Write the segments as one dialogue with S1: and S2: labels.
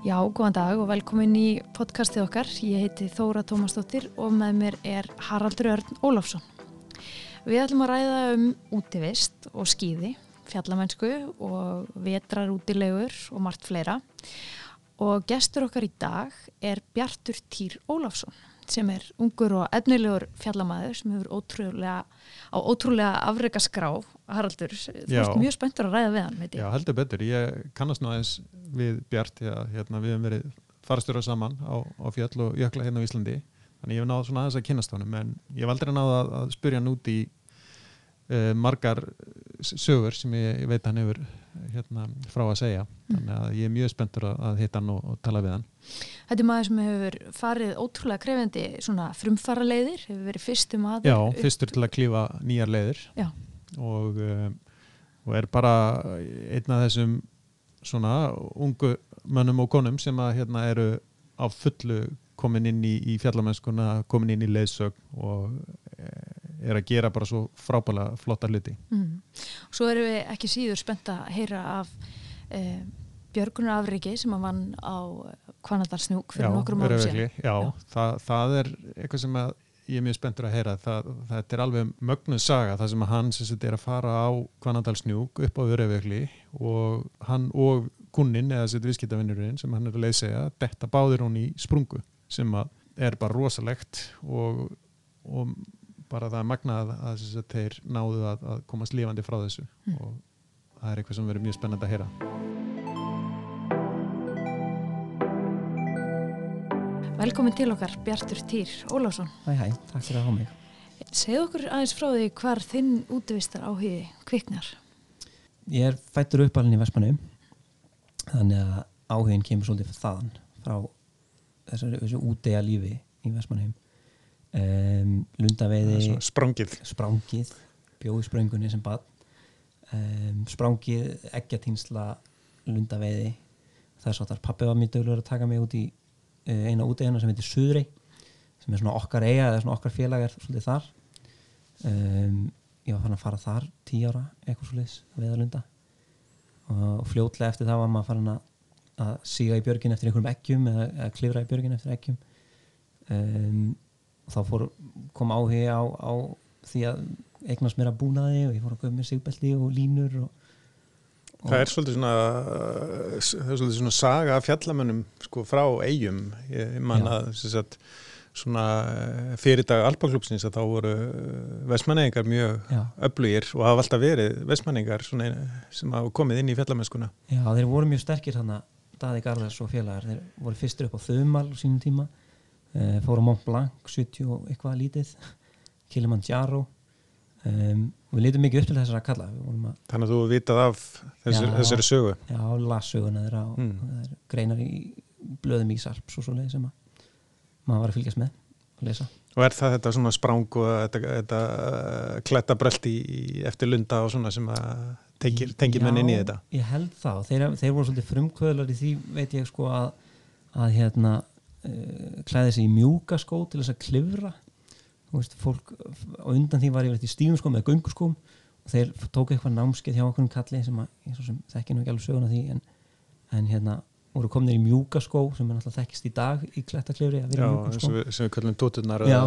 S1: Já, góðan dag og velkomin í podcastið okkar. Ég heiti Þóra Tómasdóttir og með mér er Haraldur Örn Ólafsson. Við ætlum að ræða um útivist og skýði, fjallamennsku og vetrar útilegur og margt fleira. Og gestur okkar í dag er Bjartur Týr Ólafsson sem er ungur og efnilegur fjallamæður sem hefur ótrúlega, á ótrúlega afreika skrá. Haraldur, þú ert mjög spenntur að ræða við hann, veit ég.
S2: Já, heldur betur. Ég kannast nú aðeins við Bjart, já, hérna, við hefum verið farastjóra saman á, á fjall og jökla hérna á Íslandi. Þannig ég hef náð svona aðeins að kynast honum, en ég hef aldrei náð að, að spyrja hann út í uh, margar sögur sem ég, ég veit hann hefur hérna, frá að segja. Þannig að ég er mjög spenntur að, að hitta hann og, og tala við hann.
S1: Þetta er maður sem hefur farið ótrúlega krefendi svona frumfara leiðir, hefur verið fyrstum aður.
S2: Já, fyrstur til að klífa nýjar leiðir
S1: Já.
S2: og, um, og er bara einn af þessum svona ungu mönnum og konum sem að hérna eru á fullu komin inn í, í fjallamennskuna, komin inn í leiðsögn og eh, er að gera bara svo frábæla flotta hluti.
S1: Mm. Svo erum við ekki síður spennt að heyra af eh, Björgunar Afriki sem að vann á Kvanadarsnjúk fyrir nokkrum árum síðan.
S2: Já,
S1: Já.
S2: Það, það er eitthvað sem að ég er mjög spenntur að heyra. Það, það er alveg mögnuð saga það sem að hann sem sagt er að fara á Kvanadalsnjúk upp á Öræfajökli og hann og kunnin eða sitt viðskiptavinnurinn sem hann er að leiðsega detta báðir hún í sprungu sem að er bara rosalegt og, og bara það er magnað að að þeir náðu að, að komast lifandi frá þessu
S1: Mm.
S2: og það er eitthvað sem verður mjög spennandi að heyra.
S1: Velkomin til okkar Bjartur Týr Ólafsson.
S3: Hæ, hæ, takk fyrir að hafa mig.
S1: Segðu okkur aðeins frá því hvar þinn útvistar áhugi kviknar.
S3: Ég er fættur upp alveg í Vestmannu, þannig að áhugin kemur svolítið þaðan, frá þessari, þessu útega lífi í Vestmannu. Um, lundaveiði,
S2: Svo Sprungið.
S3: sprángið, bjóði spröngunni sem bad, um, sprángið, eggjatýnsla, lundaveiði. Það er svo að pappi var mjög döglegur að taka mig út í uh, eina útegina sem heitir Suðrei, sem er svona okkar eiga eða svona okkar félag er svolítið þar. Um, ég var fann að fara þar tíu ára, eitthvað svolítið, að veiða lunda. Og fljótlega eftir það var maður farin að, að síga í björgin eftir einhverjum eggjum eða, eða klifra í björgin eftir eggjum. Um, og þá fór, kom áhugi á, á því að eignast mér að búnaði og ég fór að köpa mér sigbelti og línur og
S2: Það er svolítið svona, það er svolítið svona saga af fjallamönnum sko frá eigum. Ég man að sagt, svona fyrir dag Alpaklúpsins að þá voru vestmannegingar mjög
S3: já,
S2: öflugir og hafa alltaf verið vestmannegingar svona, sem hafa komið inn í fjallamennskuna.
S3: já, þeir voru mjög sterkir þannig Daði Garðars og félagar þeir voru fyrstur upp á Þumal á sínum tíma uh, fóru Mont Blanc 70 og eitthvað lítið Kilimanjaro um, og við lítum mikið upp til þessara kalla að
S2: Þannig að þú vitað af þessar,
S3: Já.
S2: þessari sögu.
S3: Já, lasuguna þeirra og
S2: Mm.
S3: er greinar í blöðum í sarps og svo leið sem að maður var að fylgjast með og lesa.
S2: Og er það þetta svona sprang og þetta, þetta uh, kletta bröldi eftir lunda og svona sem að tengir, tengir menn inn í þetta?
S3: ég held það og þeir, þeir voru svolítið frumkvöðlar í því veit ég sko að, að hérna uh, klæði sig í mjúka skó til þess að klifra veist, fólk á undan því var ég í stífum skóm eða gönguskóm og þeir tóku eitthvað námskeið hjá okkur um kalli sem að ég svo sem þekki nú ekki alveg söguna því en, en hérna voru kominir í mjúka skó sem er náttúrulega þekkist í dag í í skó
S2: og við, sem við kallum tótturnar.
S3: Já,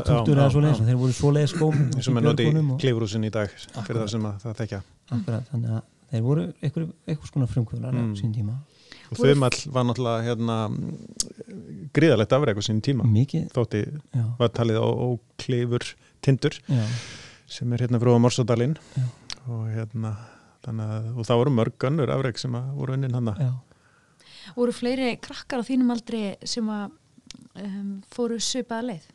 S3: leiðis og þeir voru svo leiðis skóm
S2: eins og með noti klifrúsin í dag fyrir það sem að það tekja.
S3: Akkurat, þannig að þeir voru eitthvað, eitthvað skona frumkvöðlar
S2: Mm.
S3: á sín tíma
S2: Og þumall var náttúrulega hérna, gríðalegt afreg á sín tíma.
S3: mikið,
S2: Þótti
S3: já,
S2: var talið á, á klifur tindur
S3: já,
S2: sem er hérna frá Morsadalinn og hérna þannig að, og það voru mörg önnur afreg sem að voru unnin hann
S3: já.
S1: Voru fleiri krakkar á þínum aldri sem að um, fóru svipaða leið?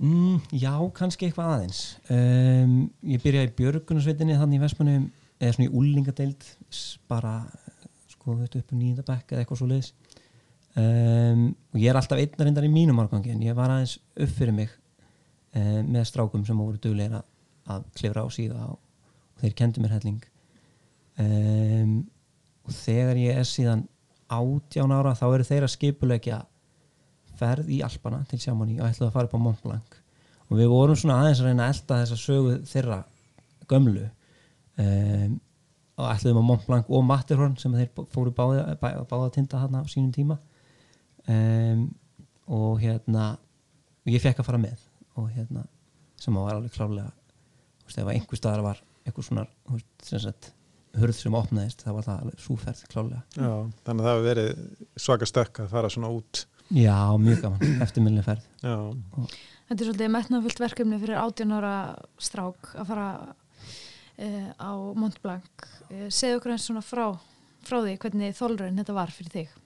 S3: mm, Já, kannski eitthvað aðeins. Um, Ég byrjaði í Björgunarsveitinni þannig í Vestmannum eða svona í úlingadeild bara sko veit upp um nýjunda bekk eða eitthvað svo leiðis um, og ég er alltaf einnar reyndar í mínum árgangi en ég var aðeins upp fyrir mig um, með strákum sem voru duglegir að, klifra á síða og, og þeir kendu mér helling. Um, og þegar ég er síðan átján ára þá eru þeir að skipulegja ferð í Alpana til Sjámaní og ætlaðu að fara upp á Mont Blanc. Og við vorum svona aðeins að reyna að elda þessa sögu þeirra gömlu. Um, og ætlaðum á Mont Blanc og Matterhorn sem þeir fóru báði, bá, báða að tinda þarna á sínum tíma. Um, og hérna og ég fekk að fara með. Og hérna sem var alveg klálega þú veist, ef einhver staðar var einhver svona þú veist, sem sagt, hurð sem opnaðist það var það alveg súferð klálega
S2: Já, þannig að það hefur verið svaka stökk að fara svona út.
S3: Já, mjög gaman, eftirminnileg ferð.
S2: Já,
S1: Þetta er svolítið metnafullt verkefni fyrir 18 ára strák að fara uh, á Mont Blanc. Uh, segðu okkur eins svona frá, frá því hvernig þólurinn þetta var fyrir þig.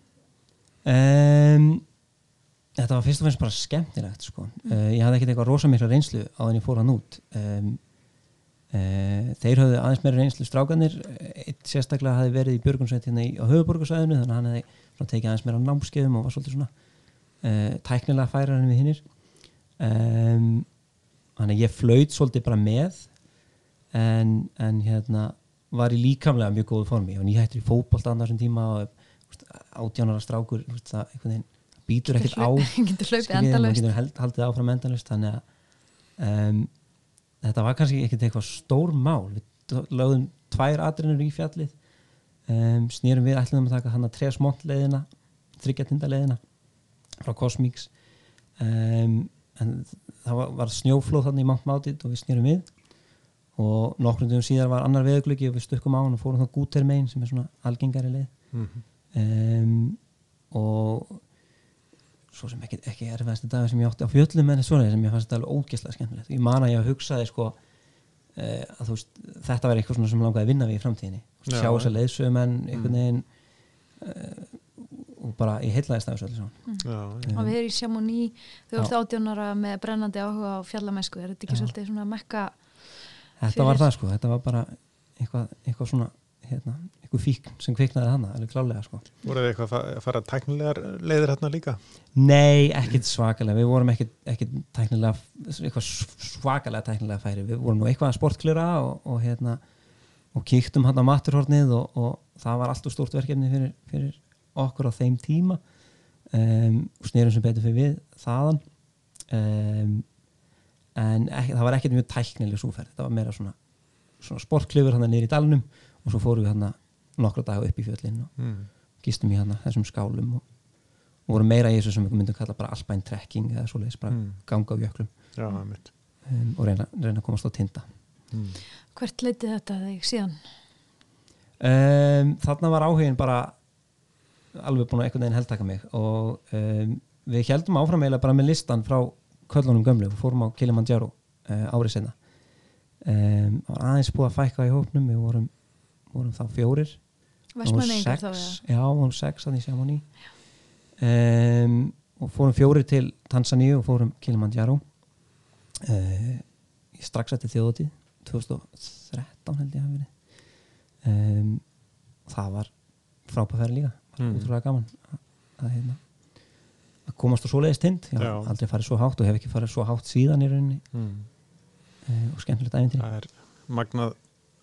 S3: um, þetta var fyrst og fremst bara skemmtilegt sko. uh, ég hafði ekkert eitthvað rosa mikla reynslu á þenni fór hann út um, þeir höfðu aðeins meira reynslu strákanir, eitt sérstaklega hafi verið í Björgunsveit hérna á höfuborgarsæðinu þannig að hann hefði tekið aðeins meira námskeiðum og var svolítið svona tæknilega færar en við hinnir um, þannig að ég flaut svolítið bara með en, en hérna var í líkamlega mjög góðu formi. Og nýhættur í fótbolt á þessum tíma og átjánara strákur það veginn býtur ekkert á maður getur haldið áfram endalust þannig að um, þetta var kannski ekkert eitthvað stór mál. Við lögðum tvær atrinur í fjallið um, snýrum við ætlum að taka hann að treja smont leiðina þryggjatinda leiðina frá Cosmix. Um, en það var, var snjóflóð þannig í Mount Maudit og við snýrum við og nokkrum dögum síðar var annar veðuglöki og við stökkum á hann og fórum þá gúter megin sem er svona algengari leið
S2: Mhm.
S3: um, og svo sem ekki, ekki erfiðasti dag sem ég átti á fjöllum en svona sem ég fannst þetta alveg ógeðslega skemmtilegt ég man að ég hugsaði sko uh, að þú veist, þetta var eitthvað svona sem langaði að vinna við í framtíðinni
S2: Já.
S3: sjá þess að leiðsögumenn einhvern veginn uh, og bara ég heitlaðist af þessu
S2: já, já.
S1: Og við erum í
S3: Já.
S1: ert 18 ára með brennandi áhuga á fjallamennsku. Er þetta ekki
S3: Já.
S1: svolítið svona mekka?
S3: Þetta var það sko, þetta var bara eitthvað, eitthvað svona hérna, eitthvað fíkn sem kviknaði hana, alveg klálega sko.
S2: Voruð þið eitthvað að fa- að fara tæknilegar leiðir hérna líka?
S3: Nei, ekkit svakalega, við vorum ekkit, ekkit tæknilega, eitthvað svakalega tæknilega færi, við vorum nú eitthvað að sportklura og, og hérna og kíktum hann á maturhornið og, og það var alltaf stórt verkefni fyrir, fyrir okkur á þeim tíma. Um, og snerum sem betur fyrir við þaðan. Um, en ekki, það var ekkit mjög tæknileg súferð, þetta var meira svona, svona sportklifur hann niður í dalnum og svo fórum við hann nokkra daga upp í fjöllin og
S2: Mm.
S3: gistum í hana þessum skálum og, og voru meira í þessu sem við myndum kalla bara alpine trekking eða svoleiðis bara
S2: Mm.
S3: ganga á jöklum
S2: Já,
S3: um, og reyna, reyna að komast á tinda
S2: Mm.
S1: Hvert leitið þetta þig síðan?
S3: um, þarna var áhugin bara alveg búin að einhvern veginn heldtaka mig og um, við heldum áfram eiginlega bara með listan frá köllunum gömlu. Og fórum á Kilimanjaro uh, árið senna um, aðeins búið að fækka í hópnum. Við vorum, vorum þá fjórir.
S1: Vestmanningar þá
S3: sex,
S1: eða?
S3: já, vorum sex þannig sem hann í um, og fórum fjórir til Tansaníu og fórum Kilimanjaro. Uh, strax eftir þjóðatíð 2013 held ég að hafi verið. Um, það var frábæðferð líka.
S2: Mm.
S3: útrúlega gaman að, að, hérna, komast á svoleiðist tind. Ég
S2: Já.
S3: hef aldrei farið svo hátt og hef ekki farið svo hátt síðan í rauninni.
S2: Mm.
S3: uh, og skemmtilegt æfintri
S2: Það er magnað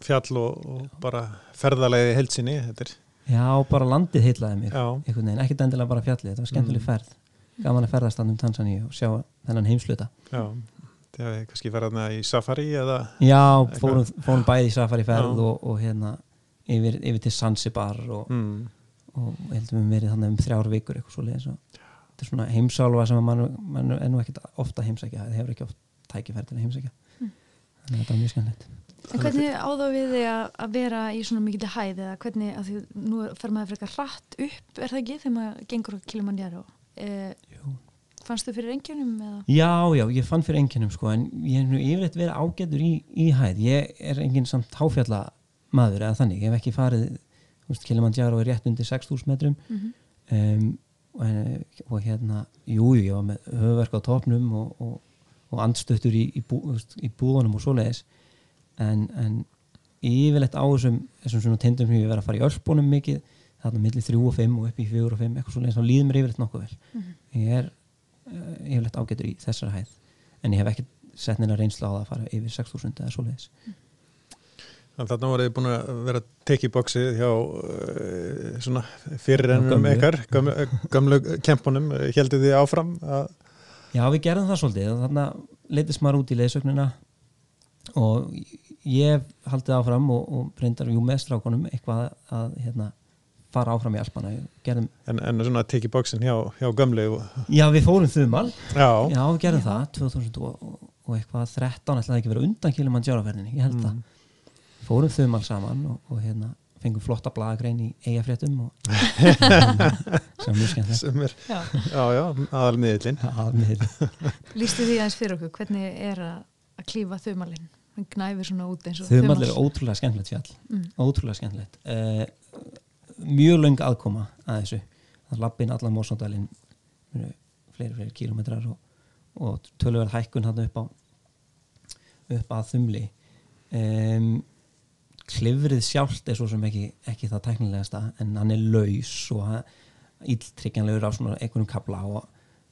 S2: fjall og, og bara ferðalegi heilsinni
S3: já, bara landið heitlaði mig.
S2: Já,
S3: einhvern veginn, ekkert endilega bara fjallið þetta var skemmtileg
S2: Mm.
S3: ferð, gaman að ferðast hann um Tansaníu og sjá þennan heimsluta
S2: já. Það hefði kannski verið þarna í safari eða
S3: já, fórum, fórum bæði í safari ferð og, og hérna yfir, yfir til Zanzibar og,
S2: mm.
S3: og heldum við verið þannig um þrjár vikur eitthvað svo leiðis og þetta er svona heimsálfa sem mann, mann er nú ekkert ofta heimsækja, það hefur ekki oft tækifæri til að heimsækja
S1: Mm.
S3: þannig að þetta var mjög skemmtilegt
S1: En hvernig áða við þig að, vera í svona mikið hæð eða hvernig, að því nú fer maður frekar hratt upp, er það ekki þegar maður gengur á Kilimanjaro? Eh,
S3: Jú.
S1: fannst þú fyrir engjunum eða?
S3: Já, já, ég fann fyrir enginnum sko, en ég hef nú yfirleitt verið ágætur í, í hæð. Ég er enginn samt háfjalla maður eða þannig. Ég hef ekki farið, Kilimanjaro er rétt undir 6.000 metrum
S1: Mm
S3: um, og, og hérna, jú, jú, ég var með höfverk á topnum og, og, og andstöttur í, í, bú, í búðunum og svoleiðis. En, en yfirleitt á þessum, þessum svona tindum sem ég verið að fara í ölpunum mikið, þarna milli 3 og 5 og upp í 4 og 5, eitthvað svoleiðis, þá líður mér yfirleitt nokkuð vel
S1: Mhm.
S3: ég er uh, yfirleitt ágætur í þessar hæð en ég hef ekki sett neina reynslu á það að fara yfir 6.000 eða svoleiðis
S2: Þannig þarna voruð þið búin að vera að teki bóksið hjá uh, svona fyrirrennum ykkar, gömlu, gömlu kempunum, heldur þið áfram að,
S3: Já, við gerðum það svolítið. Og þarna leitist maður út í leiðsögnina og ég haldið áfram og, og reyndar jú með strákunum eitthvað að hérna, fara áfram í Alpana. Gerðum,
S2: En, en svona að tekið bóksin hjá, hjá gömlu og,
S3: já við fórum þumal.
S2: Já,
S3: já við gerðum það 2000 og, og, og eitthvað 13 ætlaði ekki að vera undan Kilimanjaro-ferðinni, ég held
S2: Mm.
S3: það fórum þumal saman og, og hérna fengum flotta blaðagrein í eigafréttum og sem var mjög skemmtilegt
S2: sem er,
S1: Já.
S2: já, já, aðalmiðlinn
S3: Já, miður.
S1: Lýstu því aðeins fyrir okkur, hvernig er að, að klífa þumalinn? Hann gnæfir svona út eins og
S3: þumal er ótrúlega skemmtilegt fjall
S1: Mm.
S3: ótrúlega skemmtilegt uh, mjög löng aðkoma að þessu það lappin allan Mósóndalinn fleiri, fleiri kílómetrar og, og töluverð hækkun hann upp á upp að þumli um, klifrið sjálft er svo sem ekki, ekki það tæknilegasta en hann er laus og ílltryggjanlegur á svona einhvernum kabla og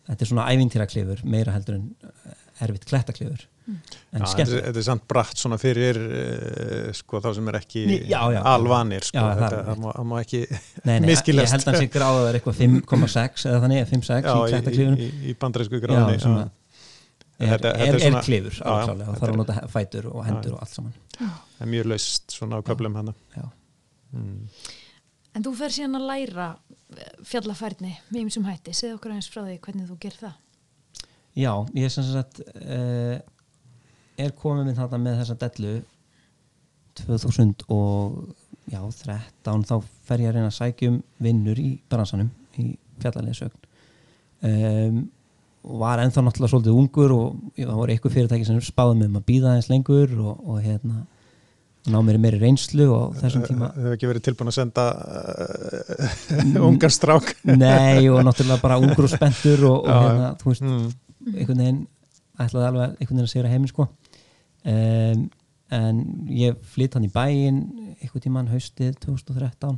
S3: þetta er svona ævintýra klifur meira heldur en eh, erfitt klettaklifur
S1: Mm.
S3: en
S2: Já, þetta, er- er samt bratt svona fyrir uh, sko þá sem er ekki
S3: Já, já.
S2: alvanir sko,
S3: Já, það er
S2: þetta, það, má, það má ekki
S3: Nei, nei,
S2: Misskilast.
S3: ég held að hann sé gráður eitthvað 5,6 eða þannig 5,6
S2: já,
S3: í
S2: í,
S3: klettaklifurinn
S2: í, í gráni
S3: svona, er,
S2: Þetta-
S3: er,
S2: þetta er
S3: er,
S2: svona-
S3: klifur og
S2: þetta
S3: þarf að nota fætur og hendur og allt saman
S2: það er mjög laust svona á köflum hana
S3: Já.
S2: mm.
S1: En þú fer síðan að læra eh, fjallafærni með ymsum hætti. Segð okkur aðeins frá því hvernig þú ger það.
S3: Já, ég er sem sagt uh, er komið minn þarna með þessa dellu 2000 og já, 13 þá fer ég að reyna að sækja um vinnur í bransanum í fjallarleðsögn um, og var ennþá náttúrulega svolítið ungur og það voru eitthvað fyrirtæki sem spáði mig um að býða aðeins lengur og, og hérna ná mér meiri reynslu og þessum tíma.
S2: Þau hefur ekki verið tilbúin að senda uh, ungar strák?
S3: Nei og náttúrulega bara ungur og spenntur og, og hérna, þú veist,
S2: mm.
S3: einhvern veginn ætlaði alveg einhvern veginn að segra heiminn sko. Um, en ég flytt hann í bæinn einhvern tímann haustið 2013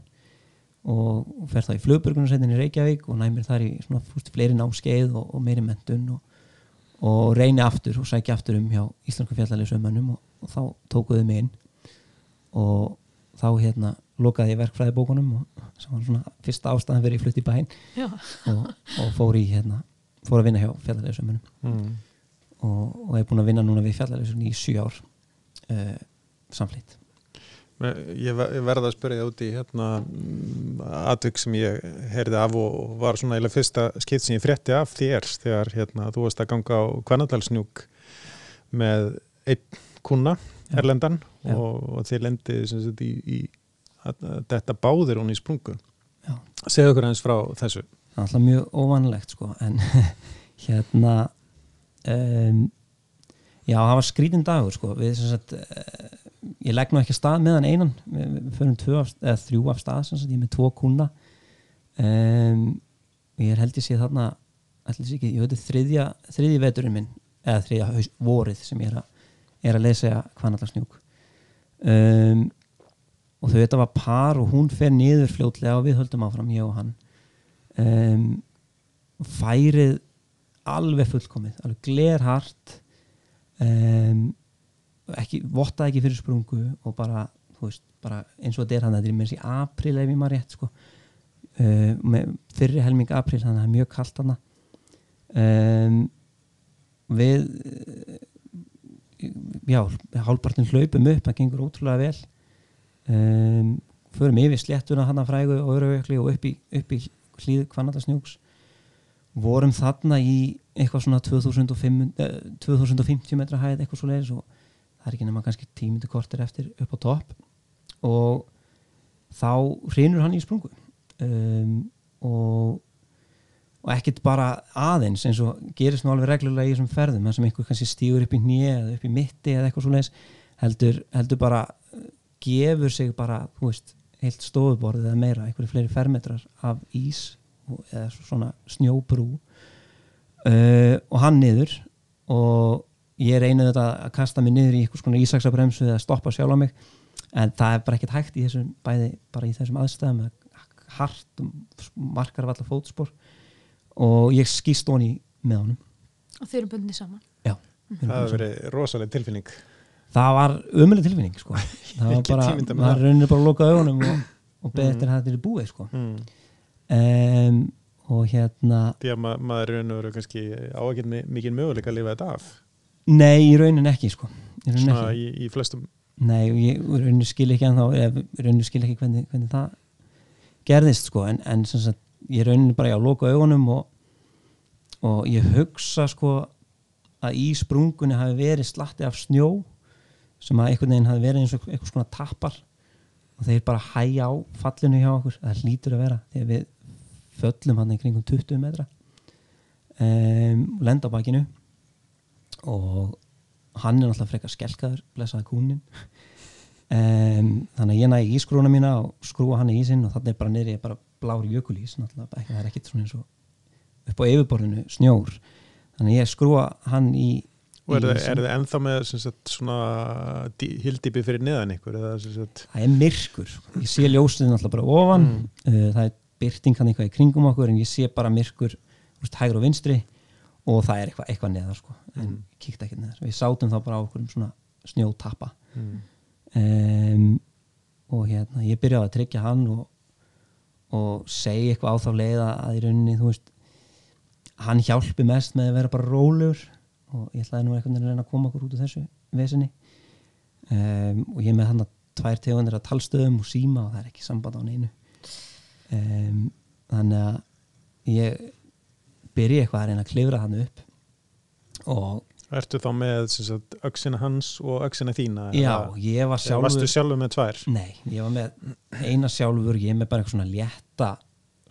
S3: og, og fer það í flugburgunarsveitin í Reykjavík og næmir þar í svona fúst fleiri námskeið og, og meiri mentun og, og reyni aftur og sækja aftur um hjá Íslensku fjallalísumönnum og, og þá tókuðu mig inn og þá hérna lokaði ég verkfræðibókunum og sem var svona fyrsta ástæðan fyrir ég flutt í bæinn
S1: Já.
S3: og, og fór í hérna fór að vinna hjá fjallalísumönnum
S2: Mm.
S3: og, og er búin að vinna núna við fjallalísumönnum í sjö ár uh, samflýtt
S2: Ég ver- ég verða að spyrja það út í hérna atvik sem ég heyrði af og var svona eða fyrsta skipt sem ég frétti af þér þegar hérna, þú varst að ganga á Kvannadalsnjúk með einn kuna. Erlendan
S3: Já.
S2: og, og þið lendið sem sagt í, í þetta báðir hún í sprungu segðu okkur eins frá þessu
S3: það er alltaf mjög óvanlegt sko en hérna um, já það var skrítin dagur sko við sem sagt ég legg nú ekki að stað með hann einan. Við, tvö af, þrjú af stað sagt ég er með tvo kuna um, ég held ég sé þarna ekki, ég veit þriðja þriðji veturinn minn eða þriðja haus, vorið sem ég er að, er að lesa hvanallarsnjúk um, og þau þetta var par og hún fer niður fljótlega og við höldum áfram ég og hann. Um, færið alveg fullkomið, alveg glerhart. Um, ekki, vottaði ekki fyrir sprungu og bara, þú veist, bara eins og þetta er hann þetta er með þessi april ef ég maður rétt sko. Uh, með fyrri helming april þannig að það er mjög kalt hann um, við eh, já, hálfpartin hlaupum upp það gengur ótrúlega vel. Um, förum yfir sléttuna hann að frægu og öruvíkli og upp í, upp í hlýð kvannatarsnjúks vorum þarna í eitthvað svona 2005, eh, 2050 metra hæð eitthvað svo leiðis og það er ekki nema kannski tímyndu kortir eftir upp á topp. Og þá hrinur hann í sprungu. Um, og og ekkert bara aðeins eins og gerist nú alveg reglulega í þessum ferðum þar sem einhver kannski stígur upp í nýja eða upp í mitti eða eitthvað svo leiðis heldur, heldur bara eh, gefur sig bara, veist, heilt stofuborð eða meira, einhverju fleiri fermetrar af ís eða svona snjóbrú. Uh, og hann niður og ég reynaði þetta að kasta mig niður í einhvers konar ísaksabremsu eða stoppa sjálf á mig en það er bara ekkert hægt í þessum bæði bara í þessum aðstæðum hart, markar af alla fótspor og ég skýst honi með honum
S1: Og þeir eru bundni saman.
S2: það hefur verið rosaleg tilfinning
S3: það var ömuleg tilfinning sko. það var bara, maður raunir bara að loka augunum og, og beðið
S2: Mm.
S3: þetta er búið sko.
S2: mm.
S3: um, og hérna
S2: því að ma maður raun og veru kannski á ekki mikið möguleika að lifa þetta af
S3: nei, í raunin ekki sko. í raunin
S2: svona
S3: ekki.
S2: í, í flestum.
S3: Nei, ég raunin skil ekki en þá raunin skil ekki hvernig, hvernig það gerðist sko. En, en sagt, ég raunin bara á loka augunum og, og ég hugsa sko að í sprungunni hafi verið slatti af snjó sem að einhvern veginn hafi verið eins og eitthvað svona tappar og þeir bara hæja á fallinu hjá okkur. Það hlýtur að vera þegar við föllum hann kringum 20 metra um, lenda á bakinu og hann er náttúrulega frekar skelkaður blessaði kúnin um, þannig að ég næði ískrúna mína og skrúa hann í ísinn og þannig bara neyri bara blár jökulís náttúrulega ekki, það er ekkit svona eins og upp á yfirborðinu snjór. Þannig að ég skrúa hann í
S2: Og er
S3: í
S2: það, er það ennþá með sagt, svona hildýpi fyrir neðan ykkur? Sagt,
S3: það er myrkur. Ég sé ljósið náttúrulega bara ofan.
S2: Mm.
S3: uh, það er byrting hann eitthvað í kringum okkur en ég sé bara myrkur úst, hægur og vinstri og það er eitthvað, eitthvað neðar sko. en
S2: Mm.
S3: kíkti ekki neðar við sátum þá bara á okkur um svona snjótappa
S2: mm.
S3: um, og hérna ég byrjaði að tryggja hann og, og segja eitthvað á þá leið að í rauninni þú veist hann hjálpi mest með að vera bara rólegur og ég ætlaði nú veginn að reyna að koma okkur út úr þessu vesinni um, og ég með hann að tvær tegundir að talstöðum og síma og það er ekki samband á neinu um, þannig að ég byrja eitthvað að reyna að klifra hann upp og
S2: Ertu þá með öxina hans og öxina þína?
S3: já,
S2: eða-
S3: ég var sjálfur
S2: Varstu sjálfur með tvær?
S3: Nei, ég var með eina sjálfur, ég með bara eitthvað svona létta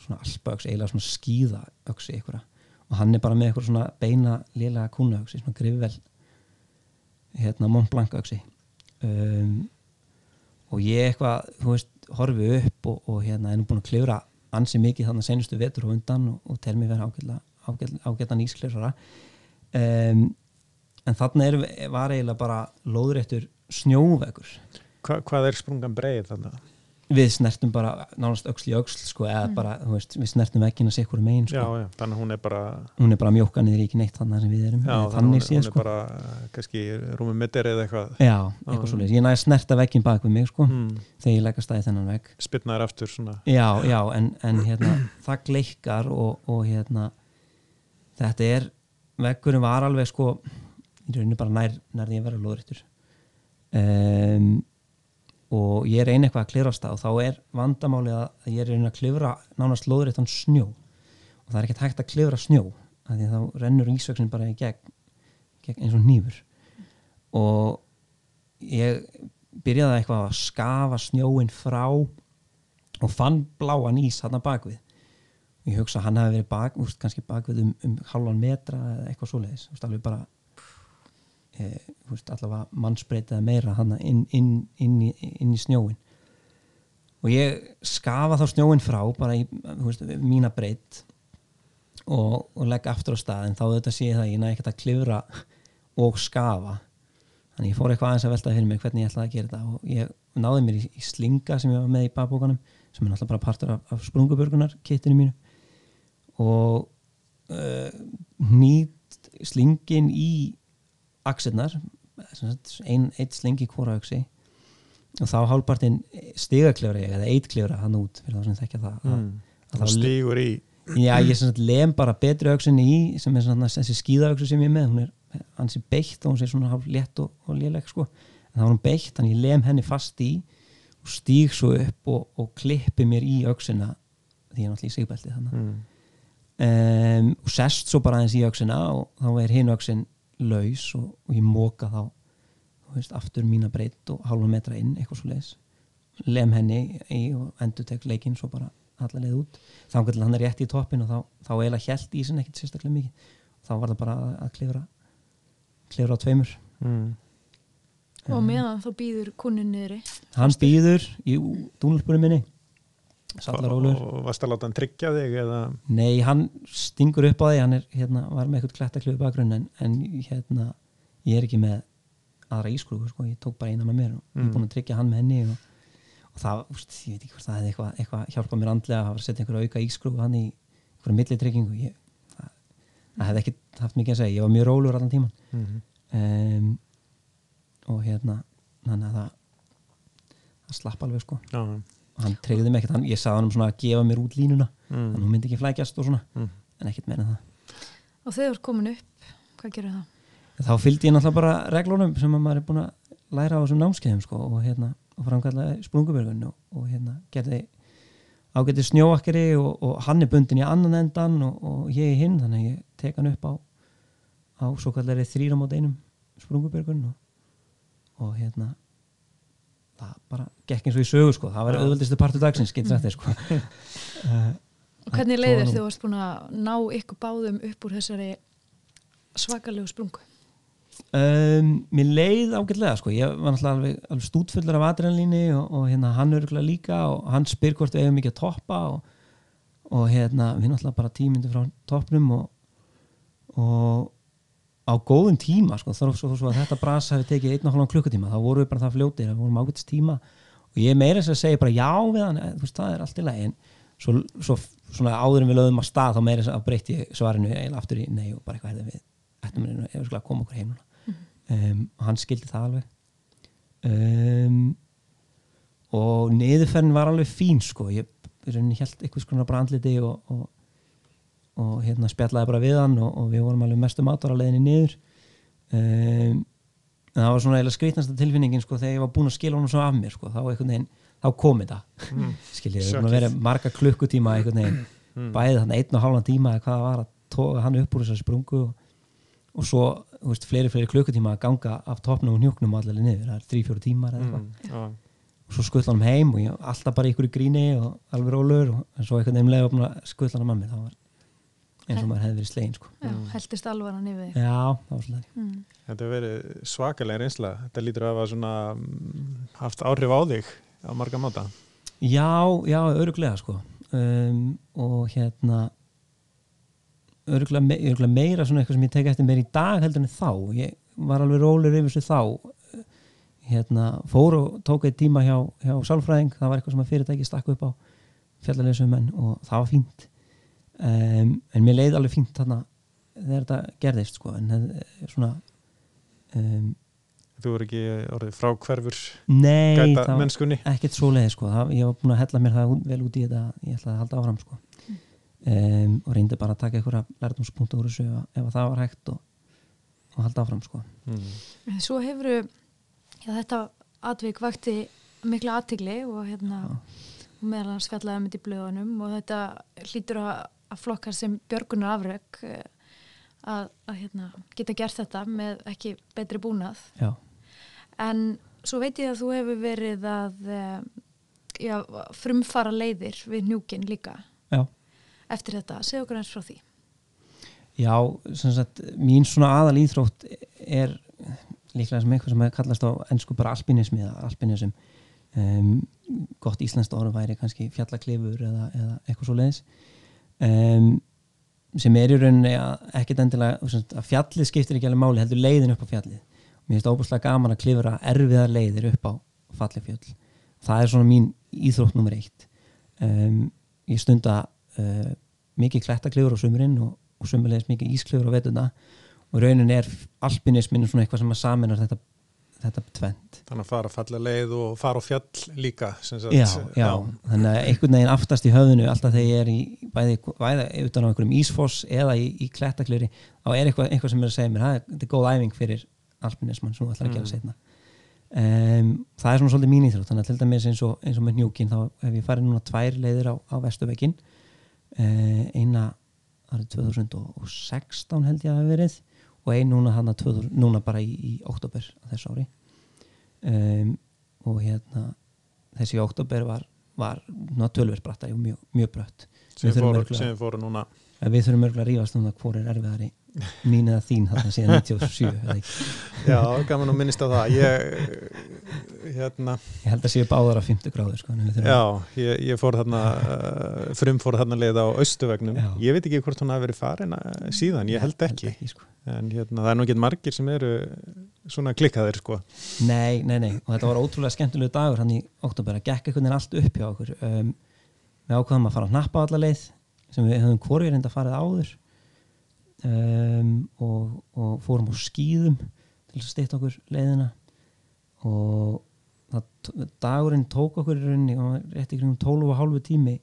S3: svona alpaöks, eiginlega svona skíðaöksi einhverja og hann er bara með eitthvað svona beina lélega kúnaöksi, svona grifvel hérna Mont Blanc öksi um, og ég eitthvað, þú veist, horfi upp og, og hérna nú búin að klifra ansi mikið þannig að senustu vetur og undan og, og tel mér vera ágætla, ágætla, ágætlan ísklifrara um, en þannig er, var eiginlega bara lóðréttur snjóvegur
S2: Hva, hvað er sprungan breið þannig?
S3: við snertum bara nánast öxl í öxl sko, eða bara, þú veist, við snertum veggina sér hverju megin,
S2: Já,
S3: sko.
S2: já, þannig að hún er bara
S3: hún er bara mjóka niður í ekki neitt þannig sem við erum
S2: Já, þannig að hún,
S3: þannig séð,
S2: hún er
S3: sko.
S2: bara kannski rúmið mittir eða eitthvað
S3: já, eitthvað
S2: Já.
S3: svo ég næði að snerta veggin bak við mig, sko,
S2: mm.
S3: þegar ég legg að staði þennan vegg
S2: Spilnaður aftur svona
S3: já, já, en, en hérna það gleikkar og, og hérna þetta er veggurinn var alveg, sko í rauninni bara nær, nær því að vera lóðrættur um, og ég reyni eitthvað að klifra á stað og þá er vandamálið að ég reyni að klifra nánast lóðrættan snjó. Og það er ekkert hægt að klifra snjó af því að þá rennur ísvöksin bara í gegn, gegn eins og nýfur og ég byrjaði eitthvað að skafa snjóin frá og fann bláan ís hann að bakvið ég hugsa að hann hafi verið bak, úst, kannski bakvið um, um halvan metra eða eitthvað svoleiðis úst, alveg bara e, úst, allavega mannsbreytið meira hann inn, inn, inn, inn í snjóin og ég skafa þá snjóin frá bara í mína breytt og, og legg aftur á stað en þá þetta sé það að ég næ ekkert að klifra og skafa. Þannig ég fór eitthvað aðeins að velta fyrir mig hvernig ég ætlaði að gera þetta og ég náði mér í, í slinga sem ég var með í bakbókanum sem er náttúrulega bara partur af, af sprungubörgunar kittinu mínu og uh, nýtt slingin í axirnar einn ein slingi hvora auksi og þá hálpartinn stigaklefra ég eða eitklefra hann út fyrir þá sem þekkja það að,
S2: mm.
S3: að þá
S2: stígur í
S3: Já, ég lem bara betri auksinni í sem er svona þessi skíðauksu sem ég er með hún er hansi beitt og hún sé svona létt og, og léleg sko en það var hún beitt, þannig ég lem henni fast í og stíg svo upp og, og klippi mér í auksina því ég er náttúrulega í sigbelti þannig
S2: mm.
S3: Um, og sest svo bara aðeins í auksina og þá er hinn auksin laus og, og ég móka þá þú veist, aftur mína breytt og halva metra inn eitthvað svo leis lem henni í og endur tek leikinn svo bara allar leið út. Þá til hann er rétt í toppin og þá, þá eiginlega hjælt í sin ekkit sérstaklega mikið. Þá var það bara að, klifra klifra á tveimur.
S2: Mm.
S1: og meðan þá býður kunnin niðri.
S3: Hann býður í dúnlspunni minni
S2: Og varst að láta hann tryggja þig eða?
S3: Nei, hann stingur upp á því hann er, hérna, var með eitthvað klættaklifu bakgrunn en, en hérna, ég er ekki með aðra ískrúfu, sko, ég tók bara eina með mér og ég er
S2: Mm.
S3: búin að tryggja hann með henni og, og það, úst, ég veit ekki hvort það hefði eitthvað, eitthvað hjálpað mér andlega að hafa setja einhverja auka ískrúfu hann í einhverja millitryggingu ég, það, það hefði ekki haft mikið að segja, ég var mjög rólur allan tíman
S2: mm.
S3: um, og hérna þannig að það það slapp alveg sko.
S2: Já,
S3: hann treyði mig ekkert, hann, ég sagði hann um svona að gefa mér út línuna,
S2: mm.
S3: hún myndi ekki flækjast og svona,
S2: Mm.
S3: en ekkert meira en það
S1: og þegar þú ert komin upp, hvað gerir það?
S3: þá fylgdi ég náttúrulega bara reglunum sem að maður er búin að læra á þessum námskeiðum sko, og hérna, og framkallaði sprungubörgun og, og hérna, gerði ágæti snjóakkeri og, og hann er bundin í annan endan og, og ég í hinn þannig að ég tek hann upp á á svo kallari þrýra mót einum sprungubjörgun og, og hérna það bara gekk eins og í sögu sko það var auðvöldistu partur dagsins sko uh,
S1: Og hvernig leiðir þú varst búin að ná ykkur báðum upp úr þessari svakalegu sprungu?
S3: Um, mér leið ágætlega sko. ég var náttúrulega alveg, alveg stútfullur af adrenalíni og, og hérna hann örgulega líka og hann spyr hvort við eigum ekki að toppa og, og hérna við náttúrulega bara tímyndu frá toppnum og, og á góðum tíma sko, þó svo, svo að þetta bras hafi tekið einn og hálfan klukkutíma þá vorum við bara það fljótir, það vorum ágætist tíma. Og ég meira þess að segja bara já við hann, þú veist, það er allt í lagi en svo, svo svona áður en við lögðum að stað þá meira þess að breytti svarinu eiginlega aftur í nei og bara eitthvað hefði við ættum við við að koma okkur heim núna. Um, og hann skildi það alveg. Um, og niðurferðin var alveg fín sko ég held eitthvað skona bara andliti og, og, og hérna spjallaði bara við hann og, og við vorum alveg mestu mátar að leiðinni niður. Um, en það var svona eiginlega skrýtnasta tilfinningin sko þegar ég var búinn að skila honum svo af mér sko þá einhvern veginn, þá kom þetta.
S2: Mm.
S3: skiljið, það var að vera marga klukkutíma einhvern veginn,
S2: Mm.
S3: bæði þannig einn og hálfan tíma eða hvað það var að toga hann upp úr þessari sprungu og, og svo, þú veist, fleiri, fleiri klukkutíma að ganga af toppnum og njúknum og allir niður, það er þrý, fjóru tímar eða eitthvað.
S2: Mm,
S3: og svo skull hann heim og ég alltaf bara ykkur í gríni og alveg rólur og svo einhvern veginn eins og maður hefði verið slegin sko.
S1: Já, heldist alvaran yfir þig.
S3: já, það var svolítið
S1: Mm.
S2: Þetta hefur verið svakalega reynsla. Þetta lítur að hafa svona mm, haft áhrif á þig á marga máta.
S3: Já, já, öruglega sko um, og hérna öruglega, me öruglega meira svona eitthvað sem ég tek eftir meira í dag heldur en þá ég var alveg rólur yfir þessu þá hérna, fór og tók eitt tíma hjá, hjá sálfræðing, það var eitthvað sem að fyrirtæki stakku upp á fjallarleysum en og það var fínt um, en mér leið alveg fínt þarna þegar þetta gerðist sko en það- svona um,
S2: Þú er ekki orðið frá hverfur
S3: nei,
S2: gæta
S3: það var
S2: mennskunni.
S3: ekkert svo leið sko, það, ég var búin að hella mér það vel út í þetta, ég ætlaði að halda áfram sko um, og reyndi bara að taka einhverja lærdomspunkta úr þessu ef, ef það var hægt og, og halda áfram sko
S2: Mm.
S1: Svo hefur já, þetta atvik vakti mikla aðtigli og hérna og meðal hans fjallaði um þetta í blöðunum og þetta hlýtur að, að flokkar sem björgunar afreg að, að hérna, geta gert þetta með ekki betri búnað.
S3: Já,
S1: en svo veit ég að þú hefur verið að eh, já, frumfara leiðir við njúkin líka
S3: já,
S1: eftir þetta, segja okkur eins frá því.
S3: Já sem sagt, mín svona aðal íþrótt er líklega sem eitthvað sem að kallast á ennsku bara alpinismi eða alpinism. Um, gott íslenskt orð væri kannski fjallaklifur eða, eða eitthvað svo leiðis um, sem er í rauninni að ekkert endilega að fjallið skiptir ekki alveg máli heldur leiðin upp á fjallið. Mér finnst óbúslega gaman að klifra erfiðar leiðir upp á fallifjöll. Það er svona mín íþrótt nummer eitt. Um, ég stunda uh, mikið klettaklifur á sumurinn og, og sumulegis mikið ísklifur á vetuna og raunin er alpinismin svona eitthvað sem að saminar þetta, þetta tvent
S2: Þannig að fara að falla leið og fara á fjall líka.
S3: já, já, þannig að einhvern veginn aftast í höfðinu alltaf þegar ég er í bæði, bæði utan á einhverjum ísfoss eða í, í klettaklifri þá er eitthvað, eitthvað sem er að segja mér "Ha, þetta er góð æfing fyrir alpinisman sem þú ætlar að gera
S2: Mm.
S3: setna um, það er svona svolítið mín íþrótt þannig að til dæmis eins og, eins og með njúkin þá hef ég farið núna tvær leiðir á, á vestuvekkin uh, eina árið 2016 held ég að hafa verið og ein núna, hana, 2000, núna bara í, í oktober þessu ári um, og hérna þessi oktober var, var tölverð brattari og mjög, mjög brött
S2: sem fóru, núna.
S3: Við þurfum örgulega að rífast um það hvor er erfiðari mín eða þín þarna síðan 97 eða ekki.
S2: Já, gaman að minnist á það. Ég, hérna,
S3: ég held að séu báðar af 50 gráður sko,
S2: já, ég, ég fór þarna, uh, frum fór þarna leið á Östuvegnum.
S3: Já.
S2: Ég veit ekki hvort hún hafi verið farin uh, síðan, ég held ekki.
S3: sko.
S2: En hérna, það er nú ekki margir sem eru svona klikkaðir, sko.
S3: Nei, nei, nei, og þetta var ótrúlega skemmtilegu dagur hann í oktober, að gekk einhvern veginn allt upp hjá okkur um, við ákvaðum að fara að nappa alla leið sem við höfum hvorið reynda farið áður um, og, og fórum á skýðum til að stýtt okkur leiðina. Og það, dagurinn tók okkur í rauninni og rétt í kringum 12 og hálfu tími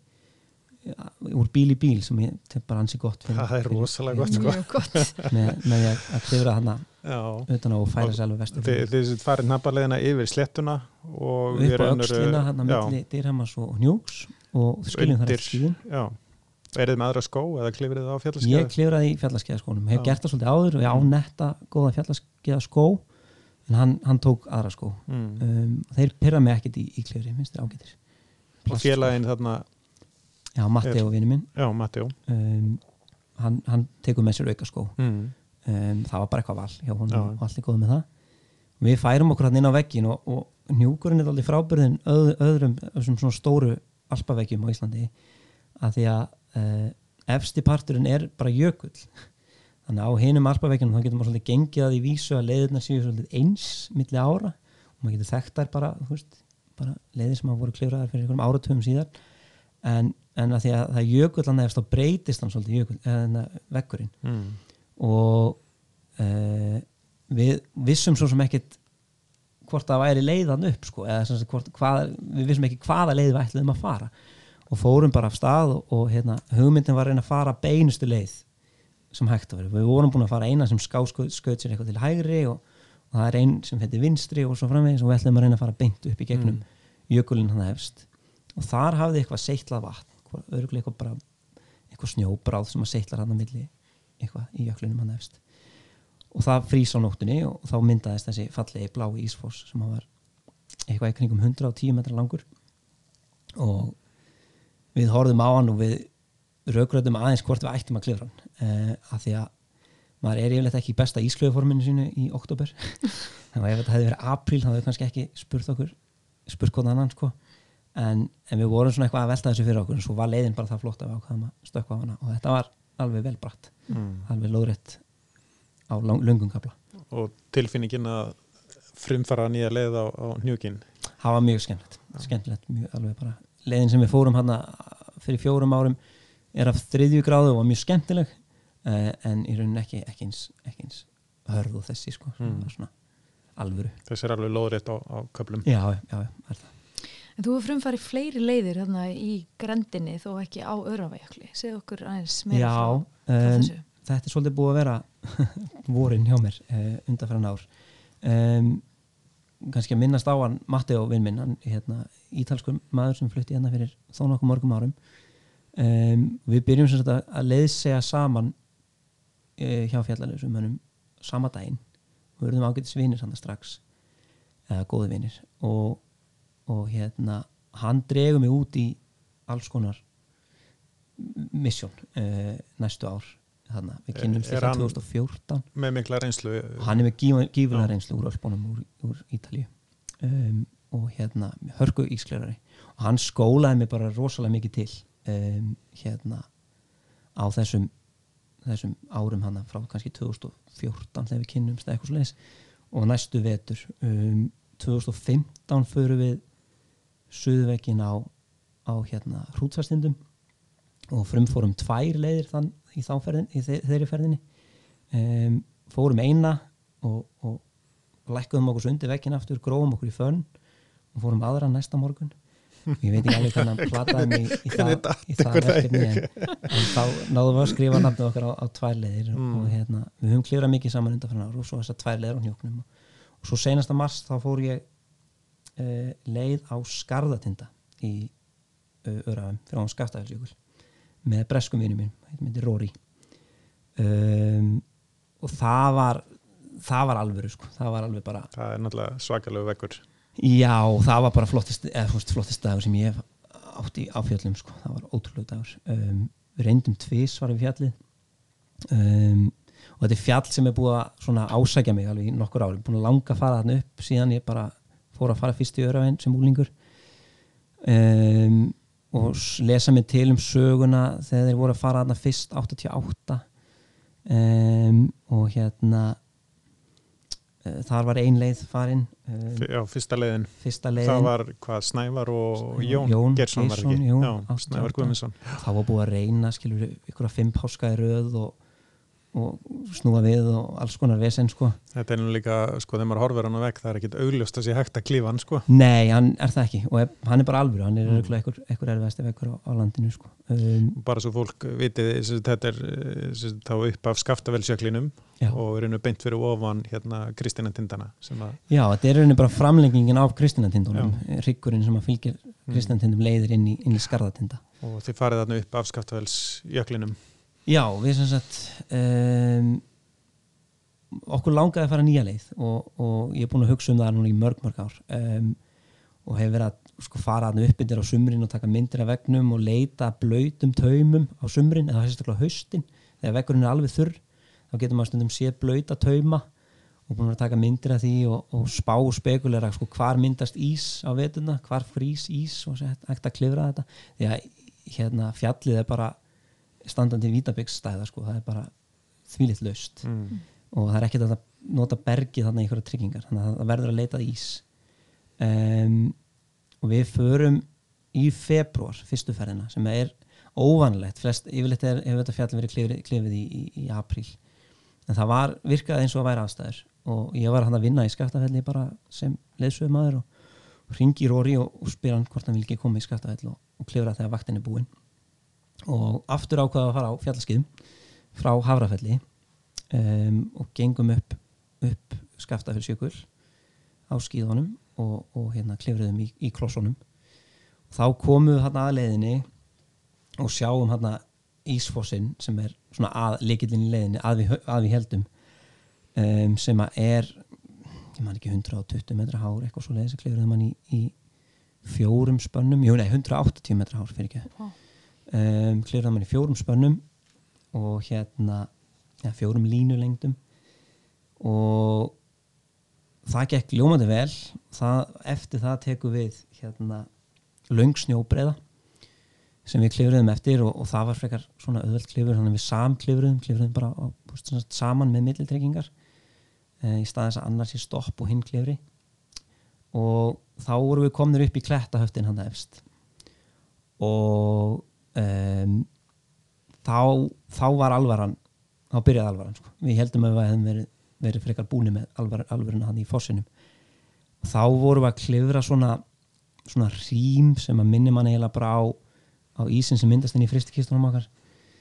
S3: ja, úr bíl í bíl sem ég bara ansi gott fyrir,
S2: Það er
S3: fyrir-
S2: rosalega gott, sko.
S1: mjög gott.
S3: Með, með að- að klifra hana
S2: Já.
S3: utan á og færa sér alveg vestur
S2: Þið, farið nabbarleiðina yfir slettuna og
S3: upp á öxlina hann að
S2: já,
S3: milli dýrhammas og hnjúks og skiljum þar eftir skíðin
S2: Já, er þið með aðra skó eða klifrið það á
S3: ég
S2: fjallaskeiði?
S3: klifraði í fjallaskeiðaskónum. Hef gert það svolítið áður. Og ég á netta góða fjallaskeiðaskó en hann, hann tók aðra skó.
S2: Mm.
S3: um, þeir pyrra mig ekkert í, í klifri minnst þeir ágætir.
S2: Og félagin þarna,
S3: já, Matti
S2: er-
S3: og vinnu minn.
S2: Já, Matti, já.
S3: um, hann, hann tekur með sér auka skó
S2: Mm.
S3: um, það var bara eitthvað val hjá honum og allir góð með það. Við færum okkur hann inn á veggin og, og njúkurinn er aldrei frábyrðin öð, öðrum svona stóru alpaveggjum á Íslandi. Að því að uh, efsti parturinn er bara jökull. Þannig að á hinum alpaveggjunum þá getur maður svolítið gengið að í vísu að leiðirna séu svolítið eins milli ára. Og maður getur þekkt þær bara, veist, bara leiðir sem hafa voru klifraðar fyrir einhverjum áratöfum síðar en, en að því að það jökull hann efst þá breytist hann svolítið jökull, eða veggurinn.
S2: Mm.
S3: og uh, við vissum svo sem ekkit hvort það væri leiðan upp sko, eða hvort, hvað, við vissum ekki hvaða leið við ætluðum að fara og fórum bara af stað og, og hérna, hugmyndin var að reyna að fara beinustu leið sem hægt að vera, við vorum búin að fara eina sem skáskaut skaut sér eitthvað til hægri og, og það er ein sem heitir vinstri og svo framvegis og við ætlum að reyna að fara beint upp í gegnum
S2: Mm.
S3: jökulinn hann efst. Og þar hafði eitthvað seitlað vatn örgulega eitthvað bara eitthvað snjóbráð sem að seitlar hann að milli eitthvað í jöklinum hann efst. Og það frýs á nóttunni og þá myndaðist þessi fallegi blái ísfoss sem var eitthvað í kringum 110 metra langur og við horfðum á hann og við raugröðum aðeins hvort við ættum að klifra hann. Uh, af því að maður er yfirleitt ekki besta ísklöfuforminu sínu í oktober þannig að ef þetta hefði verið apríl þá hefði við kannski ekki spurt okkur spurt hvort annan sko. En, en við vorum svona eitthvað að velta þessu fyrir okkur en svo var leiðin bara það flott að við ákvaðum að stökkva á hana. Og þetta var alveg vel bratt.
S2: Mm.
S3: alveg lóðrétt á kapla
S2: Og tilfinningin að frumfara nýja leið á, á hnjúkin.
S3: það var mjög skemmtilegt, skemmtilegt mjög, alveg bara leiðin sem við fórum hann fyrir fjórum árum er af þriðju gráðu og var mjög skemmtileg uh, en í rauninni ekki, ekki, eins, ekki eins hörð og þessi sko
S2: Mm.
S3: var svona alvöru
S2: Þessi er alveg lóðrétt á, á köplum.
S3: já, já, já, er það
S1: En þú hefur frumfarið fleiri leiðir hérna í grendinni þó ekki á Örafajökli. Segð okkur aðeins meira
S3: já,
S1: frá, frá
S3: um,
S1: þessu.
S3: þetta er svolítið búið að vera vorin hjá mér uh, undanfæran ár um, kannski að minnast á hann Matteo vinn minn, hann hérna, ítalskur maður sem flutti hérna fyrir þó nokkuð morgum árum. Um, við byrjum sem sagt að, að leiðsega saman uh, hjá fjallalöfsum mönnum sama daginn. Við erum ágætis vinir hann strax eða góði vinir. Og, og hérna hann dregur mig út í alls konar misjón uh, næstu ár. Þarna, við
S2: er
S3: þetta
S2: hann-
S3: 2014
S2: Með mikla reynslu.
S3: hann er með gíf- gífulega
S2: Já.
S3: reynslu úr Ölpunum úr, úr Ítalíu. Um, og hérna hörku ísklerari og hann skólaði mig bara rosalega mikið til um, hérna á þessum þessum árum hann frá kannski 2014 þegar við kynnumst eitthvað svo leis og næstu vetur um, 2015 förum við suðvegin á, á hérna hrútsvestindum og frumfórum tvær leiðir þann í, ferðin, í þe þeirri ferðinni. Um, fórum eina og, og lækkuðum okkur svo undir vekkin aftur, grófum okkur í fönn og fórum aðra næsta morgun ég veit ekki alveg hvernig hann plataði mig í, það, í það verkefni en, en þá náðum við að skrifa nafnið okkar á, á tvær leiðir
S2: Mm.
S3: og hérna, við höfum klifrað mikið saman undan fyrir ár og svo þessar tvær leiðir á hnjóknum og svo senasta mars þá fór ég uh, leið á Skarðatinda í uh, Örafum fyrir á Skaftafellsjökul með breskum vinum mín, þetta myndi Róri um, og það var það var alvöru sko, það var alveg bara
S2: Það er náttúrulega svakalegu vekkur.
S3: Já, það var bara flottist, flottist dagur sem ég hef átt í áfjöllum sko, það var ótrúlega dagur. Um, við reyndum tvís var við fjallið. Um, og þetta er fjall sem er búið að ásækja mig alveg í nokkur ári, búin að langa að fara þarna upp síðan ég bara fór að fara fyrst í öravein sem úlingur um, og lesa mig til um söguna þegar þeir voru að fara þarna fyrst 88 um, og hérna þar var ein leið farin
S2: F- Já, fyrsta leiðin.
S3: fyrsta leiðin
S2: Það var hvað, Snævar og Jón,
S3: Jón
S2: Geirsson var ekki.
S3: jú,
S2: Já,
S3: 88.
S2: Snævar Guðmundsson.
S3: þá var búið að reyna skilur ykkur að fimm páska í röð og, og snúa við og alls konar vesen sko
S2: Þetta er nú líka, sko, þegar maður horfir hann á vekk, það er ekkit augljóst að sé hægt að klífa hann, sko.
S3: nei, hann er það ekki og ef, hann er bara alvöru, hann er
S2: Mm.
S3: mm. ykkur, ykkur erfiðasti vekkur á, á landinu sko um,
S2: Bara svo fólk vitið, þetta er eh, sem sagt, þá upp af skaftavelsjöklinum
S3: Já.
S2: og er einu beint fyrir ofan hérna Kristina Tindana sem að,
S3: já, þetta er rauninni bara framlengingin af kristinatindunum, ryggurinn sem að fylgir Kristjantindum leiðir inn í, inn í skarðatinda
S2: og þið farið þarna upp afskaftavelsjöklinum
S3: Já, við sem sagt um, okkur langaði að fara nýja leið og, og ég er búin að hugsa um það núna í mörg mörg ár. Um, og hefur verið að sko, fara þarna upp yfir á sumrin og taka myndir af vegnum og leita blöytum taumum á sumrin eða sérstaklega haustin. Þegar vegurinn er alveg þurr þá getur maður stundum séð blöyta tauma og búin að taka myndir af því og, og spá og spekulera sko, hvar myndast ís á vetuna, hvar frýs ís og hægt að klifra þetta. Því að hérna, fjallið er bara standandi vítabyggsstæða sko, það er bara þvílitt laust.
S2: Mm.
S3: og það er ekkert að nota bergið þannig einhverja tryggingar, þannig að það verður að leita ís. Um, og við förum í februar fyrstu ferðina sem er óvanlegt flest, yfirleitt er, hefur þetta fjall verið klifið í, í, í apríl. En það var virkað eins og að væri aðstæður. Og ég var hann að vinna í skaftafelli bara sem leðsögum aður og, ringi Róri og, og spyr hann hvort hann vil ekki koma í skaftafell og, og klifra þegar vaktin er búin og aftur ákvaða að fara á fjallaskiðum frá Hafrafelli um, og gengum upp, upp skaftafell sjökul á skíðunum og hérna klifriðum í, í klossunum og þá komum við hann aðleiðinni og sjáum hann Ísfossinn sem er svona að, leikillin í leiðinni að við, að við heldum um, sem að er ég man ekki 120 metra hár eitthvað svo leiðis að klifraði mann í, í fjórum spönnum, jú nei 180 metra hár fyrir ekki.
S1: Vá.
S3: Um, klifraði mann í fjórum spönnum og hérna ja, fjórum línulengdum. Og það gekk ljómandi vel. Það, eftir það tekum við hérna langsnjóbreiða sem við klifruðum eftir og, og það var frekar svona öðvöld klifur, þannig við samklifruðum klifruðum bara á, saman með millitryggingar e, í staðis að annars í stopp og hinn klifri. Og þá vorum við komnir upp í klettahöftin hann efst. Og um, þá, þá var alvaran þá byrjaði alvaran sko. við heldum að við hefum verið, verið frekar búni með alvar, alvarina hann í fossinum. Og þá vorum við að klifra svona svona rým sem að minni mann eiginlega bara á á ísin sem myndast inn í fristikistunum okkar.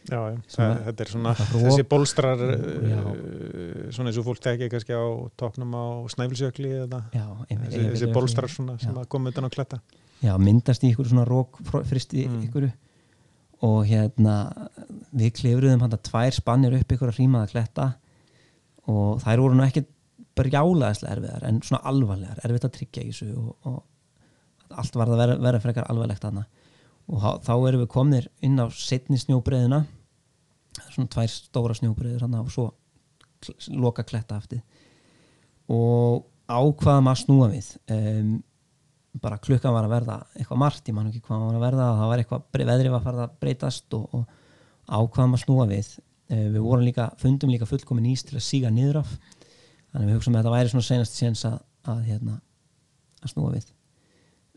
S2: Já, það, þetta er svona þessi bólstrar uh, svona eins og fólk tekja kannski á topnum á snæfilsjökli eða
S3: já,
S2: þessi, þessi bólstrar svona sem að koma utan á kletta.
S3: Já, myndast í ykkur svona rók fristi mm. ykkur og hérna við klefruðum hann að tvær spannir upp ykkur að rýmaða kletta. Og þær voru nú ekki brjálaðislega erfiðar en svona alvarlegar, erfiðt að tryggja í þessu og, og allt var að vera, frekar alvarlegt aðna og þá erum við komnir inn á setni snjóbreiðina svona tvær stóra snjóbreiður og svo loka kletta aftið og ákvaðum að snúa við? Um, bara klukkan var að verða eitthvað margt, ég man ekki hvað var að verða það var eitthvað, veðrið var að fara að breytast og, og ákvaðum að snúa við. Um, við vorum líka, fundum líka fullkomin ís til að síga niður af þannig við hugsaum að þetta væri svona senast séns að, að, hérna, að snúa við.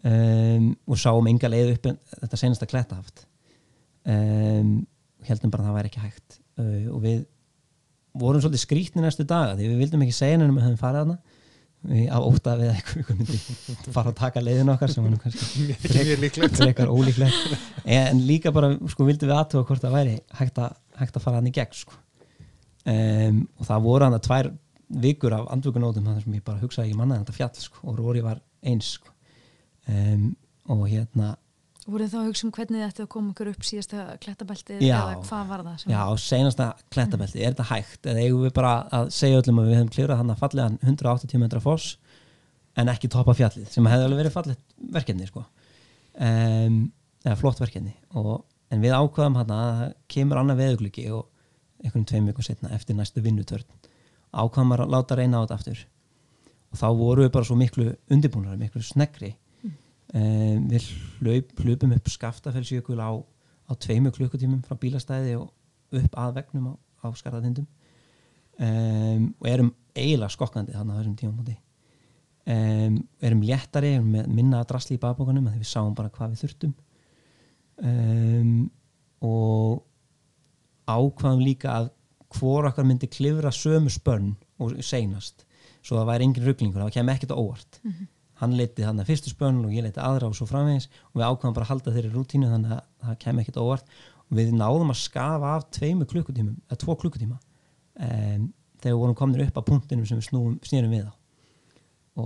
S3: Um, og sáum enga leið upp þetta senasta klettahaft. Um, heldum bara að það væri ekki hægt. Uh, og við vorum svolítið skrítni næstu daga því við vildum ekki segja nefnum að við höfum farið hana á óta við eitthvað myndi fara að taka leiðin okkar sem var kannski frekar ólíklegt. En líka bara sko vildum við aðtöða hvort það væri hægt að, hægt að fara hann í gegn sko. um, og það voru hann að tvær vikur af andvökunótum þannig sem ég bara hugsaði ekki mannaði þetta fjall sko, og Róri var eins sko. Um, og hérna
S1: voruð þá að hugsa um hvernig þetta kom okkur upp síðasta klettabeltið eða hvað var það?
S3: Já, senasta klettabeltið, er þetta hægt? Eða eigum við bara að segja öllum að við hefum klirað hann að fallega 180 metra foss en ekki topa fjallið sem hefði alveg verið fallet verkefni sko. um, eða flott verkefni. Og, en við ákvaðum hann að það kemur annað veðugliki og einhvern tveim vikum setna eftir næstu vinnutörn ákvaðum að láta reyna á þetta aftur. Og þá voru við bara svo miklu undibúnar, miklu snegri um, við hlaup, hlupum upp skaftafellsjökul á, á tveimu klukkutímum frá bílastæði og upp að vegnum á, á skarðatindum. Um, og erum eiginlega skokkandi þannig á þessum tímum um, erum léttari erum minna að drasli í baðbókanum að við sáum bara hvað við þurftum. Og ákvaðum líka að hvor okkar myndi klifra sömu spönn og seinast svo það væri engin rugglingur, það kemur ekkert óvart. Mm -hmm hann leiti hann að fyrstu spönn og ég leiti aðra og svo framvegis. Og við ákvæmum bara að halda þeirri rútínu þannig að það kem ekkert óvart. Og við náðum að skafa af tveimu klukkutímum eða tvo klukkutíma um, þegar við vorum komin upp á punktinum sem við snúum, snýrum við á.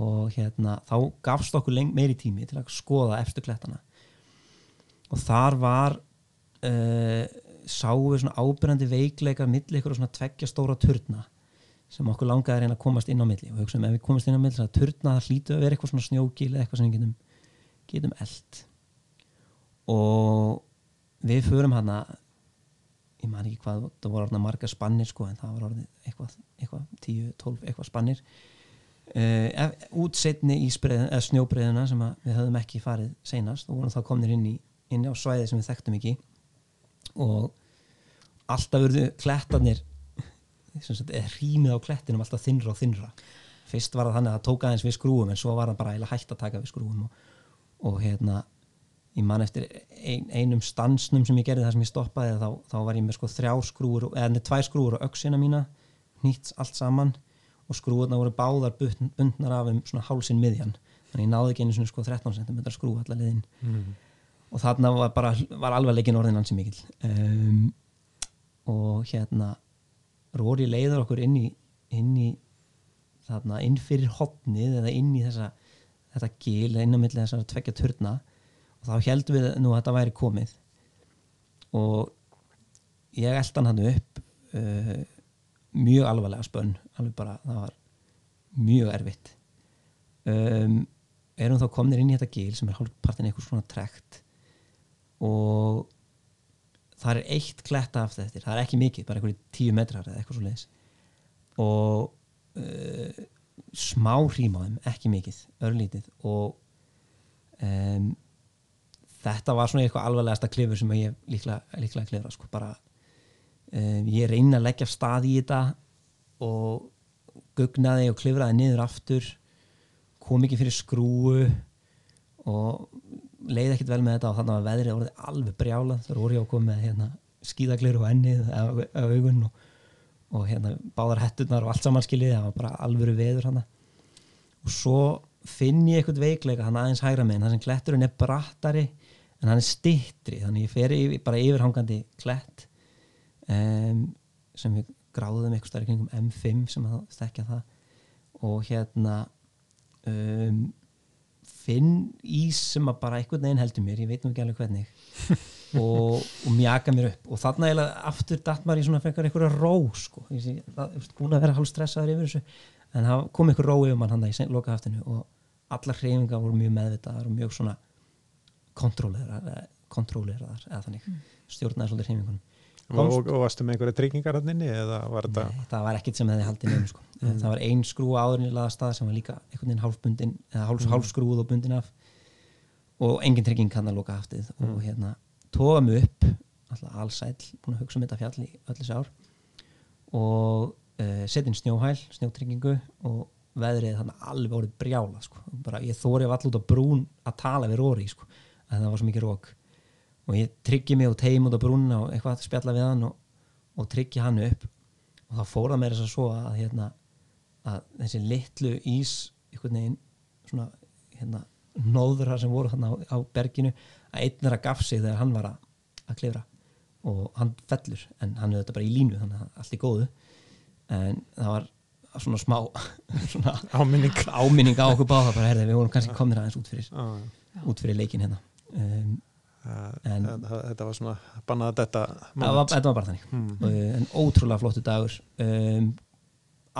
S3: Og hérna þá gafst okkur meiri tími til að skoða eftir klettana. Og þar var uh, sáum við svona ábyrjandi veikleika milli ykkur og svona tveggja stóra turna sem okkur langaði að reyna að komast inn á milli. Og við hugsaum ef við komast inn á milli það turna það hlýtu að vera eitthvað svona snjókil eitthvað sem við getum, getum eld og við förum hana ég man ekki hvað, það voru orðina marga spannir sko en það var orðið eitthvað, eitthvað 10, 12, eitthvað spannir. Uh, út setni í snjóbreiðuna sem við höfum ekki farið seinast og vorum þá komnir inn, í, inn á svæði sem við þekktum ekki. Og alltaf verðu klettanir rýmið á klettinum alltaf þinnra og þinnra fyrst var það þannig að það tók aðeins við skrúum en svo var það bara hægt að taka við skrúum og, og hérna ég man eftir ein, einum stansnum sem ég gerði þar sem ég stoppaði þá, þá var ég með sko þrjá skrúur eða nefnir tvær skrúur á auksina mína nýtt allt saman og skrúurna voru báðar bundnar af um svona hálsin miðjan. Þannig ég náði ekki einu svona sko 13 cm skrú allar liðin mm. og þarna var bara var alveg leikin orðin hansi mikil um, og hérna Róri leiður okkur inn í inn í þarna inn fyrir hotnið eða inn í þessa þetta gil inn á milli þessar tveggja törna og þá heldum við nú að þetta væri komið. Og ég eldan hann upp uh, mjög alvarlega spönn. Alveg bara, það var mjög erfitt. Um, erum þá komnir inn í þetta gil sem er hálfpartin eitthvað svona trekt. Og það er eitt kletta af þetta það er ekki mikið, bara eitthvað tíu metrar eða eitthvað svo leiðis og uh, smá þeim, ekki mikið, örlítið og um, þetta var svona eitthvað alvarlegasta klifur sem ég líklega, líklega klifra sko. bara, um, ég reyna að leggja stað í þetta og gugnaði og klifraði niður aftur kom ekki fyrir skrúu og leiði ekkert vel með þetta og þannig að veðrið voruð alveg brjála þar voru ég á komið hérna, skíðaglir og ennið af augun og, og hérna, báðar hetturnar og allt samanskilið það var bara alvöru veður hana. og svo finn ég eitthvað veikleika hann aðeins hægra meginn, þannig að kletturinn er brattari en hann er stittri þannig ég fer yfir, bara yfirhangandi klett um, sem við gráðum eitthvað starf kringum M5 sem að þekkja það. Og hérna um, finn ís sem að bara einhvern veginn heldur mér, ég veit nú ekki alveg hvernig. Og, og mjaka mér upp. Og þarna eiginlega aftur datt maður í svona fengar einhverja ró sko, ég sé, það er búin að vera hálf stressaður yfir þessu. En það kom einhver ró yfir mann hann það í lokahaftinu og allar hreyfingar voru mjög meðvitaðar og mjög svona kontróleraðar eða þannig. Mm. stjórnaði svolítið hreifingunum
S2: og, og varstu með einhverja tryggingar eða var þetta?
S3: Nei, það var ekkit sem hefði haldið nefnum sko. mm. það var ein skrú áðurinn í laðastað sem var líka einhvern veginn hálfbundin eða hálf, mm. hálfskrúð og bundin af og engin trygging kann að lóka haftið og mm. hérna tóða mig upp alltaf allsæl, búin að hugsa um þetta fjall í öllu sár og uh, inn snjóhæl, snjótryggingu og veðrið þannig alveg orðið brjála sko. bara ég þóri af all út á brún að tala við Róri sko að það var svo mikið rók og ég tryggi mig og tegum út á brúnna og eitthvað spjalla við hann og, og tryggi hann upp. Og þá fór það mér þess að svo að, hérna, að þessi litlu ís einhvern veginn svona hérna, nóðra sem voru hann á, á berginu að einn er að gaf sig þegar hann var að, að klifra. Og hann fellur en hann er þetta bara í línu þannig að allt er góðu. En það var svona smá svona
S2: áminning.
S3: áminning á okkur báða bara herði við vorum kannski komnir aðeins út fyrir, út fyrir leikin hérna. Um,
S2: en, þetta var svona bannað þetta
S3: var, þetta var bara þannig. Mm. en ótrúlega flottu dagur. Um,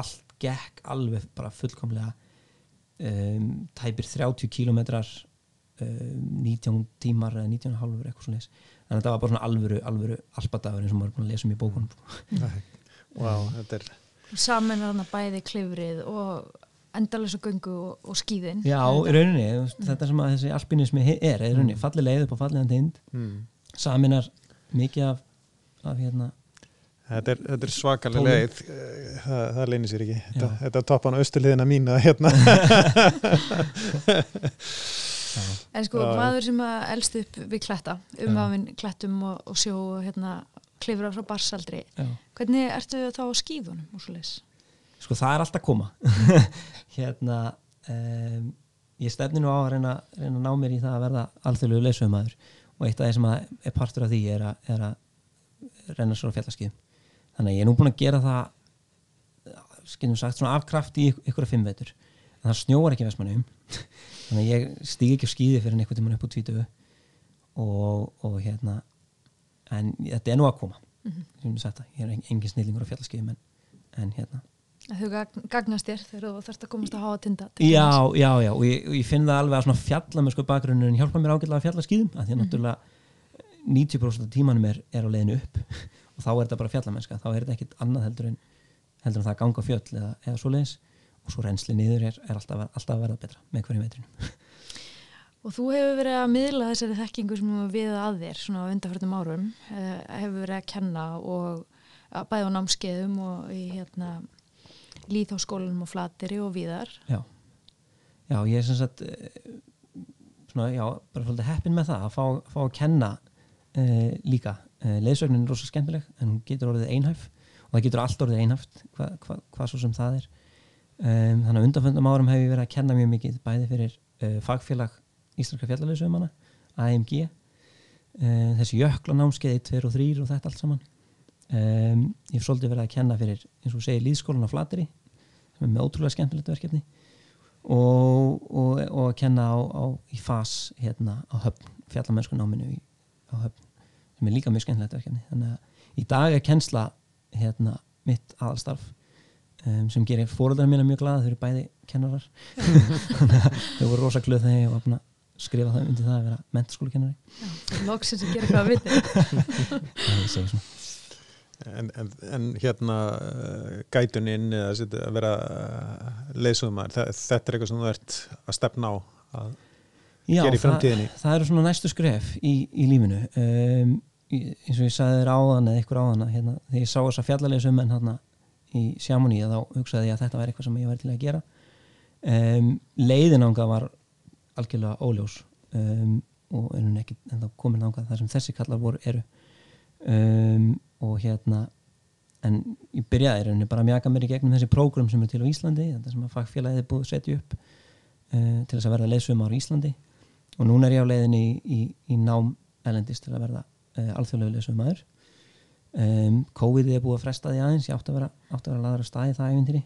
S3: allt gekk alveg bara fullkomlega. Um, tæpir 30 kílometrar 19 tímar eða 19 halvur eitthvað svona en þetta var bara svona alvöru, alvöru alpadagur eins og maður er búin að lesa um í bókunum.
S2: Wow, þetta er
S1: saman er hann að bæði klifrið og endalösa gungu og, og skýðin
S3: Já, í rauninni, mm. þetta sem að þessi alpinismi er, í rauninni, mm. falli leið upp á falliðan tind mm. saminar mikið af, af hérna
S2: Þetta er, þetta er svakalega leið það, það leynir sér ekki þetta, þetta toppan á östuliðina mína hérna
S1: En sko, Já. maður sem að elst upp við kletta, umhafinn klettum og, og sjó hérna klifra frá barsaldri Já. hvernig ertu þá á skýðunum og svo leiðis?
S3: Sko það er alltaf koma. Hérna um, ég stefni nú á að reyna, reyna að ná mér í það að verða alþjóðlegu leysumæður og eitt af það sem er partur af því er að, er að reyna svo fjallaskið þannig að ég er nú búin að gera það skiljum sagt svona afkraft í ykkur að fimm vetur. En það snjóar ekki vestmannum þannig að ég stýg ekki á skýði fyrir einhvern tíman upp á tvítu og, og hérna en þetta er nú að koma.
S1: Mhm.
S3: sem ég er en- engin snillingur á fjallaskýðum en, en hérna
S1: Þau gagn- gagnast þér þegar þú þarfst að komast að hafa tinda
S3: já, já, já, og ég, ég finn það alveg að svona fjalla með sko bakgrunin hjálpa mér ágætlega að fjalla skýðum að því að
S1: Mhm.
S3: náttúrulega 90% af tímanum er, er á leiðinu upp og þá er þetta bara fjallamennska, þá er þetta ekkit annað heldur en, heldur en það að ganga fjöll eða, eða svo leiðis og svo reynsli niður er, er alltaf, alltaf að verða betra með hverjum veitrinum
S1: Og þú hefur verið að miðla þessari þekkingu sem við að þér svona á undarförnum árum uh, hefur verið að kenna og bæða á námskeiðum og í hérna líðháskólanum og flateri og víðar.
S3: Já, já, ég er sem sagt eh, svona, já, bara svolítið heppin með það að fá, fá að kenna uh, líka. Uh, leiðsögnin er rosa skemmtileg en hún getur orðið einhæf og það getur allt orðið einhæft hvað hva, hva svo sem það er. Um, þannig að undanföndum árum hef ég verið að kenna mjög mikið bæði fyrir uh, fagfélag Íslandska fjallalöðsöfumana AMG þessi jöklanámskeið 1, 2 og 3 og þetta allt saman. Um, ég hef svolítið verið að kenna fyrir eins og segir líðskólan á Flateri er með ótrúlega skemmtilegt verkefni og, og, og að kenna á, á í FAS hérna á höfn, fjallamennskunáminu í, á höfn, sem er líka mjög skemmtilegt verkefni. Þannig að í dag er kennsla hérna mitt aðalstarf um, sem gerir fóröldar mína mjög glada þau eru bæði kennarar. Að þau voru rosa glöð þegar ég var búin að skrifa það undir það að vera mentaskólukennari
S1: loksins að gera eitthvað að viti
S3: það ég segi svona
S2: En, en, en hérna uh, gætunin eða að vera leysumar, þetta er eitthvað sem þú ert að stefna á að
S3: Já,
S2: gera í framtíðinni.
S3: það, það eru svona næstu skref í, í lífinu. Um, eins og ég sagði þér áðan eða ykkur áðan að, hérna, þegar ég sá þessa fjallarleysum en hérna í Sjámoni þá hugsaði ég að þetta var eitthvað sem ég væri til að gera. Um, leiðin ánga var algjörlega óljós. Um, og er hún ekki en þá komin ánga þar sem þessi kallar voru eru um, og hérna en ég byrjaði rauninni bara að mjaka mér í gegnum þessi prógram sem er til á Íslandi þetta sem að fagfélagið er búið að setja upp uh, til þess að verða leysum á Íslandi. Og núna er ég á leiðinni í, í, í nám elendist til að verða uh, alþjóðlegu leysum aður um, COVID er búið að fresta því aðeins ég átti að vera, átti að vera laður að staði það æfintýri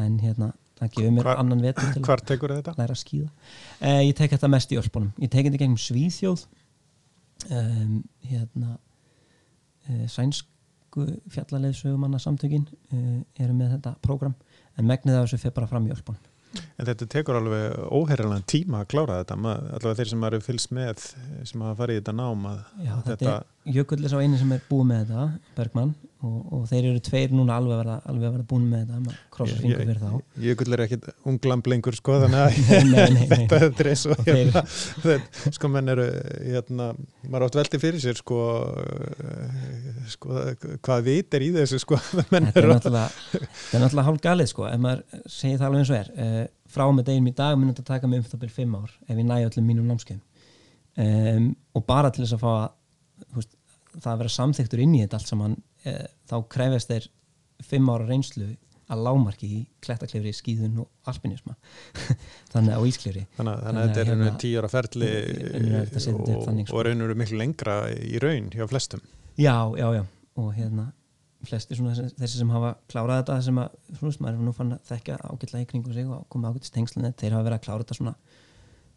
S3: en hérna það gefur mér
S2: Hvar-
S3: annan vetur til að læra að skýða uh, ég tek þetta mest í Ölpunum. Ég tek þetta gegnum Svíþjóð. Um, hérna sænsku fjallaleðsögumanna samtökin uh, eru með þetta prógram en megnið af þessu fyrir bara fram í Ölpunum.
S2: En þetta tekur alveg óherralega tíma að klára þetta, allavega þeir sem eru fylgst með, sem hafa farið í þetta nám
S3: Já,
S2: að
S3: þetta er Jökull er sá eini sem er búið með þetta Bergmann og, og þeir eru tveir núna alveg að að verða búin með þetta maður krossar fingur fyrir þá.
S2: Jökull er ekkit unglamb lengur sko þannig að þetta er eins og
S3: þeir-
S2: hérna, þetta, sko menn eru hérna, maður átt velti fyrir sér sko, eh, sko hvað vit er í þessu sko menn
S3: er
S2: eru
S3: þetta er náttúrulega hálf galið sko, ef maður segir það alveg eins og er. Uh, frá með deginum í dag mun þetta taka mig um það byrjum fimm ár ef ég næja öllum mínum námskeið um, og bara til þess að fá að það að vera samþyktur inn í þetta allt saman uh, þá krefjast þeir fimm ára reynslu að lámarki í klettaklifri, skíðun og alpinisma. Þannig á ísklifri.
S2: Þannig, að- þannig að þetta er
S3: hérna-
S2: hérna, tíu ára ferli
S3: er
S2: og,
S3: sko.
S2: og raun eru miklu lengra í raun hjá flestum.
S3: Já, já, já. Og hérna flesti þessi, sem hafa klárað þetta sem að, svona, maður er nú fann að þekka ágætlega í kringum sig og komið ágætist tengslunni þeir hafa verið að klára þetta svona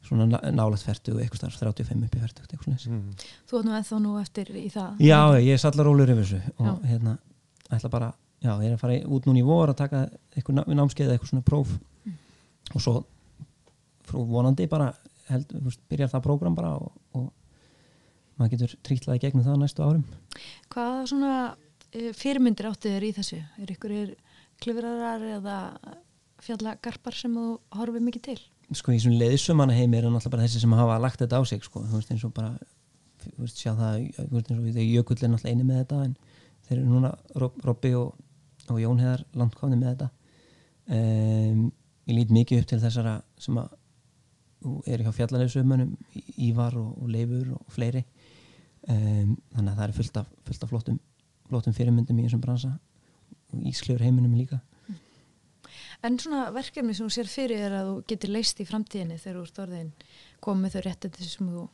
S3: svona ná- nálægt færtu og eitthvað starf 35 upp í færtu eitthvað svona
S2: mm.
S1: Þú ert nú eða nú eftir í það
S3: Já, ég er sallar rólur yfir þessu og
S1: Já.
S3: hérna, ætla bara já, ég er að fara út núna í vor að taka eitthvað ná- námskeið eða eitthvað svona próf og svo frú vonandi bara held, veist, byrjar það prógram bara og, og maður getur trýtlaði gegnum það næstu árum
S1: Hvaða svona eh, fyrirmyndir áttu þér í þessu? Er ykkur klifrarar eða fjallagarpar sem þú horfið mikið til?
S3: Sko í þessum leiðsumanna heimi eru náttúrulega bara þessi sem hafa lagt þetta á sig sko, þú veist eins og bara þú veist sjá það, þú veist eins og þegar Jökull er náttúrulega eini með þetta en þeir eru núna Rob, Robby og, og Jón Heðar langt komni með þetta. Um, ég lít mikið upp til þessara sem að eru hjá fjallarleðsumönum Ívar og, og Leifur og fleiri. Um, þannig að það eru fullt af, fullt af flottum, flottum fyrirmyndum í þessum bransa. Og ísklifur heiminum líka
S1: En svona verkefni sem þú sér fyrir er að þú getur leist í framtíðinni þegar þú ert orðin komið þau réttið sem þú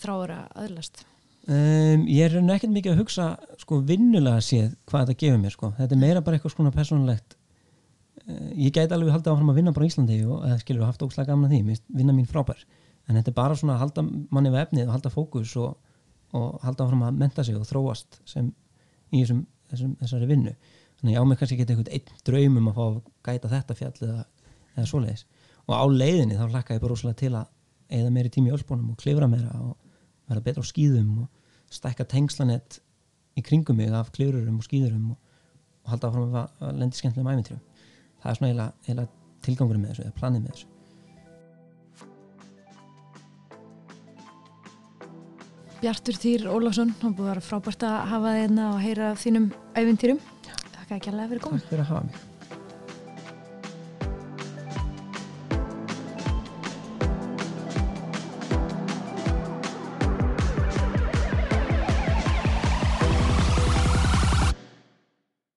S1: þráir að aðlast.
S3: Um, ég er ekkert mikið að hugsa sko vinnulega séð hvað þetta gefur mér sko. þetta er meira bara eitthvað svona persónulegt uh, ég gæti alveg haldið áfram að vinna bara í Íslandi og skilur haft ókslega gamla því, finnst vinna mín frábær en þetta er bara svona að halda manni við efnið og halda fókus og, og halda áfram að menta sig og þróast sem í þessum, þessum, þessari vinnu að ég á mig kannski ekki eitthvað einn draum um að fá að gæta þetta fjall eða, eða svoleiðis. Og á leiðinni þá hlakka ég bara rosalega til að eða meiri tími í ölsbónum og klifra meira og vera betra á skýðum og stækka tengslanett í kringum mig af klifurum og skýðurum og, og halda áfram að, lendi skemmtilegum æfintýrum það er svona eiginlega, eiginlega tilgangur með þessu eða planið með þessu.
S1: Bjartur Týr Ólafsson, það búið að vera frábært að hafa þérna og heyra þínum æfintýrum. Takk að kjærlega fyrir komin.
S3: Takk fyrir að hafa mig